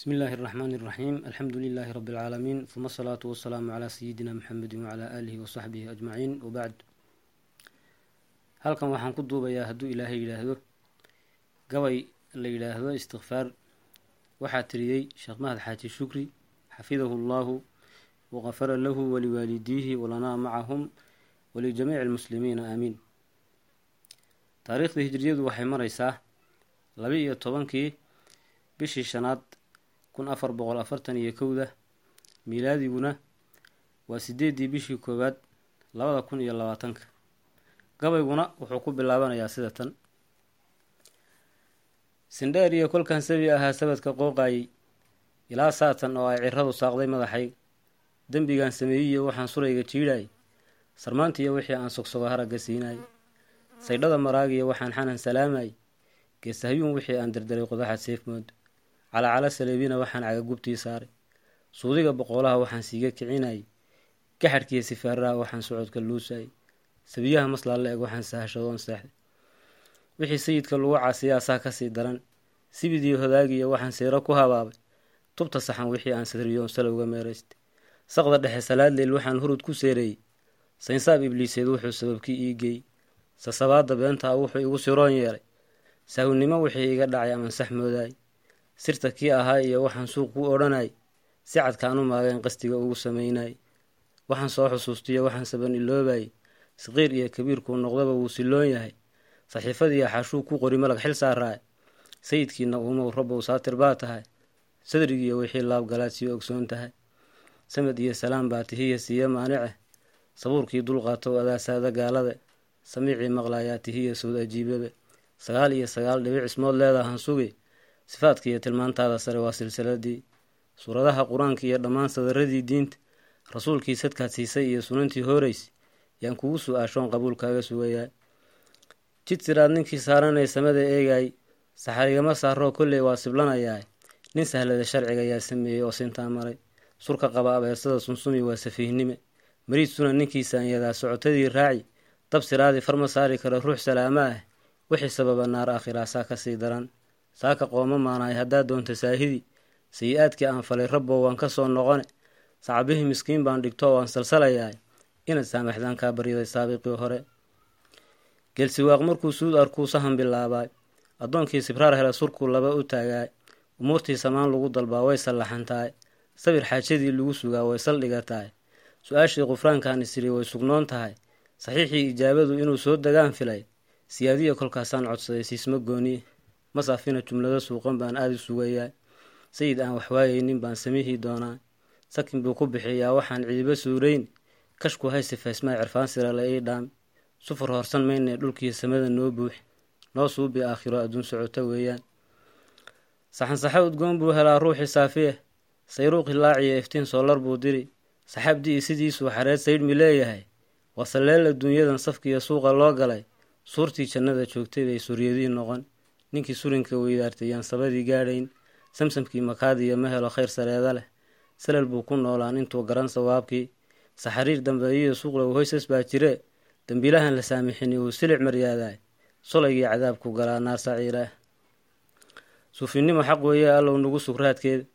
بسم الله الرحمن الرحيم الحمد لله رب العالمين ثم الصلاة والسلام على سيدنا محمد وعلى آله وصحبه أجمعين وبعد halkan waxaan ku duubayaa hadduu ilaahay yidhaahdo gabay la yidhaahdo istikfaar waxaa tiriyey sheekh mahad xaaji shukri xafidahu allahu waqafara lahu waliwaalidiihi walanaa macahum walijamiici almuslimiina aamiin taariikhda hijriyadu waxay mareysaa laba iyo tobankii bishii shanaad kun afar boqol afartan iyo kowda miilaadiguna waa sideedii bishii koowaad labada kun iyo labaatanka. Gabayguna wuxuu ku bilaabanayaa sida tan. Sindheer iyo kolkan sabi ahaa sabadka qooqaayey ilaa saatan oo ay ciradu saaqday madaxay dembigaan sameeyiyo waxaan surayga jiidhaay sarmaantiiyo wixii aan sogsogo haragga siinaay saydhada maraagiyo waxaan xanan salaamay geesahyuun wixii aan derderay qodaxa seefmood calacala saleebina waxaan cagagubtii saaray. Suudiga boqoolaha waxaan siiga kicinay. Gaxadhkiiyo sifaaraha waxaan socodka luusay. Sabiyaha maslaa la eg waxaan sahashadoon seexday wixii sayidka lagu caasiyaa saa ka sii daran. Sibidii hodaagiyo waxaan seero ku habaabay. Tubta saxan wixii aan sadriyoon salowga meeraystay saqda dhexe salaadleyl waxaan hurud ku seereeyey saynsaab ibliiseed wuxuu sababkii ii geeyey sasabaada beentaa wuxuu igu siroon yeelay. Saawnimo wixii iga dhacay aman sax moodaay sirta kii ahaa iyo waxaan suuq ku odhanay si cadkaan u qastiga ugu samaynay. Waxaan soo xusuustiyo waxaan saban iloobayay saqiir iyo kabiirkuu noqdaba wuu siloon yahay. Saxiifadiiyo xashuu ku qori malag xil saaraay sayidkiina uumow rabbow saatir baa tahay. Sadrigiiyo wixii laabgalaad sii ogsoon tahay. Samad iyo salaam baa tihiya siiya maanice sabuurkii dulqaatow adaasaada gaalade samiicii maqlaayaa tihiya sowd ajiibabe sagaal iyo sagaal dhibic ismood leedahan sugi sifaadka iyo tilmaantaada sare waa silsiladii. Suuradaha qur'aanka iyo dhammaan sadaradii diinta rasuulkii sadkaad siisay iyo sunantii hooreysa yaan kugu su'aashoon qabuulkaaga sugayaa. Jid siraad ninkii saaranay samada eegay saxarigama saaroo kolley waa siblanayaa nin sahlada sharciga yaa sameeyey oo sintaa maray. Surka qaba abeersada sunsumi waa safiihnime. Mariid suna ninkii saanyadaa socotadii raaci dab siraadii farma saari kara ruux salaama ah. Wixii sababa naar aakhiraa saa ka sii daran saaka qooma maanahay haddaad doonta saahidii sayi-aadkii aan falay rabbow waan ka soo noqone. Sacabihii miskiin baan dhigto waan salsalayaay inaad saamaxdaan kaa baryaday saabiqii hore. Geelsiwaaq markuu suud arkuu sahan bilaabaay addoonkii sibraar hele surkuu laba u taagaay umuurtii samaan lagu dalbaa way sallaxantahay. Sabir xaajadii lagu sugaa way saldhigatahay su'aashii qufraankaan isiri way sugnoon tahay. Saxiixii ijaabadu inuu soo dagaan filay. Siyaadiya kolkaasaan codsaday siisma gooniye masaafina jumlado suuqan baan aada sugayaa. Sayid aan waxwaayeynin baan samihii doonaa. Sakin buu ku bixiyaa waxaan ciibo suurayn. Kashku hay sifaysmaa cirfaan sira la ii dhaami sufur horsan maynee dhulkii samada noo buuxi noo suubi aakhiro adduun socota weeyaan. Saxansaxo udgoon buu helaa ruuxii saafiya sayruuqi laaciya iftiin soolar buu diri. Saxaabdii sidiisuu xareed saydhmi leeyahay. Wasaleel adduunyadan safkiiyo suuqa loo galay. Suurtii jannada joogtay bay suryadii noqon ninkii surinka weydaartay yaan sabadii gaadhayn. Samsamkii makaadiyo ma helo khayr sareeda leh. Salal buu ku noolaan intuu garan sawaabkii. Saxariir dambeeyiyo suuqlow hoysas baa jire. Dembiilahan la saamixini wuu silic maryaadaay. Solaygii cadaabku galaa naar saciiraah suufinimo xaq weeye allow nagu sugraadkeeda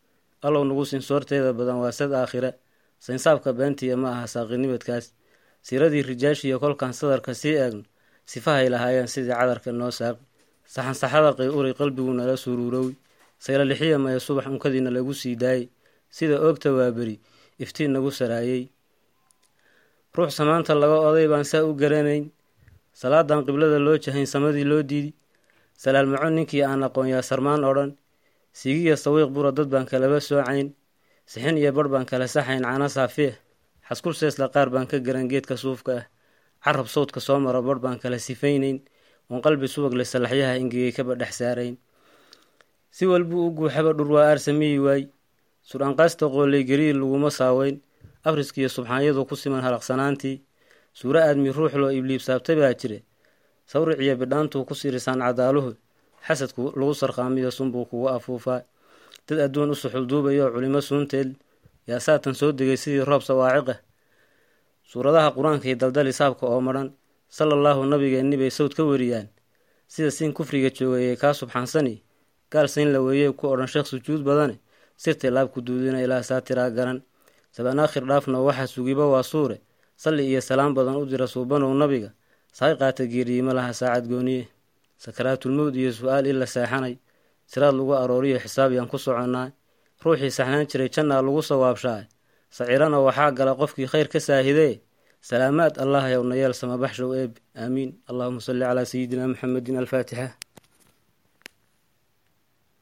allow nagu sinsoorteeda badan waa sad aakhire saynsaabka beentiya ma aha saaqinimidkaas siiradii rijaashiyo kolkaan sadarka sii eegno. Sifahay lahaayeen sidii cadarka noo saaqi saxansaxada qay uri qalbigu nala suruurowi. Saylalixiya maya subax unkadiina lagu sii daayey sida oogta waa beri iftiin nagu saraayey ruux samaanta laga oday baan saa u garanayn. Salaadan qiblada loo jahayn samadii loo diidi. Salaalmaco ninkii aan aqoon yaa sarmaan odhan. Siigiya sawiiq bura dad baan kalaba soocayn. Sixin iyo barh baan kala saxayn cana saafiya xaskul seesla qaar baan ka garan geedka suufka ah. Carab sawdka soo maro barh baan kala sifaynayn oon qalbi subagle salaxyaha ingegay kaba dhex saarayn. Si walbuu u guuxaba dhur waa aarsamiyi waay. Sur-anqaasta qooley laguma saaweyn. Afriskiiyo subxaanyadu ku siman halaqsanaantii. Suuro aadmi ruux loo ibliib saabtay baa jire. Sawriciyo bidhaantuu ku sirisaan cadaaluhu. Xasadku lagu sarqaamiyo sunbuu kugu afuufaa. Dad adduun u suxulduubayoo culimo suunteed yaa saatan soo degay sidii roob sawaaciqah suuradaha qur'aanka iyo daldal isaabka oo madhan sala allaahu nabigeenni bay sawd ka wariyaan. Sida siin kufriga joogayay kaa subxaansani gaal sayn la weeyey ku odhan sheekh sujuud badane sirtay laabku duudina ilaa saatiraa garan. Saban aakhir dhaafna waxa sugiba waa suure. Salli iyo salaam badan u dira suubanow nabiga. Saay qaata geeriyiima laha saacad gooniye sakaraatulmowd iyo su'aal ila seexanay. Siraad lagu arooriyo xisaab yaan ku soconnaa ruuxii saxnaan jiray jannaa lagu sawaabshaay sacirana waxaa gala qofkii khayr ka saahidee salaamaad allah yowna yeel samabaxshow eeb. Aamiin allahuma salli calaa sayidina muxamedin alfaatixa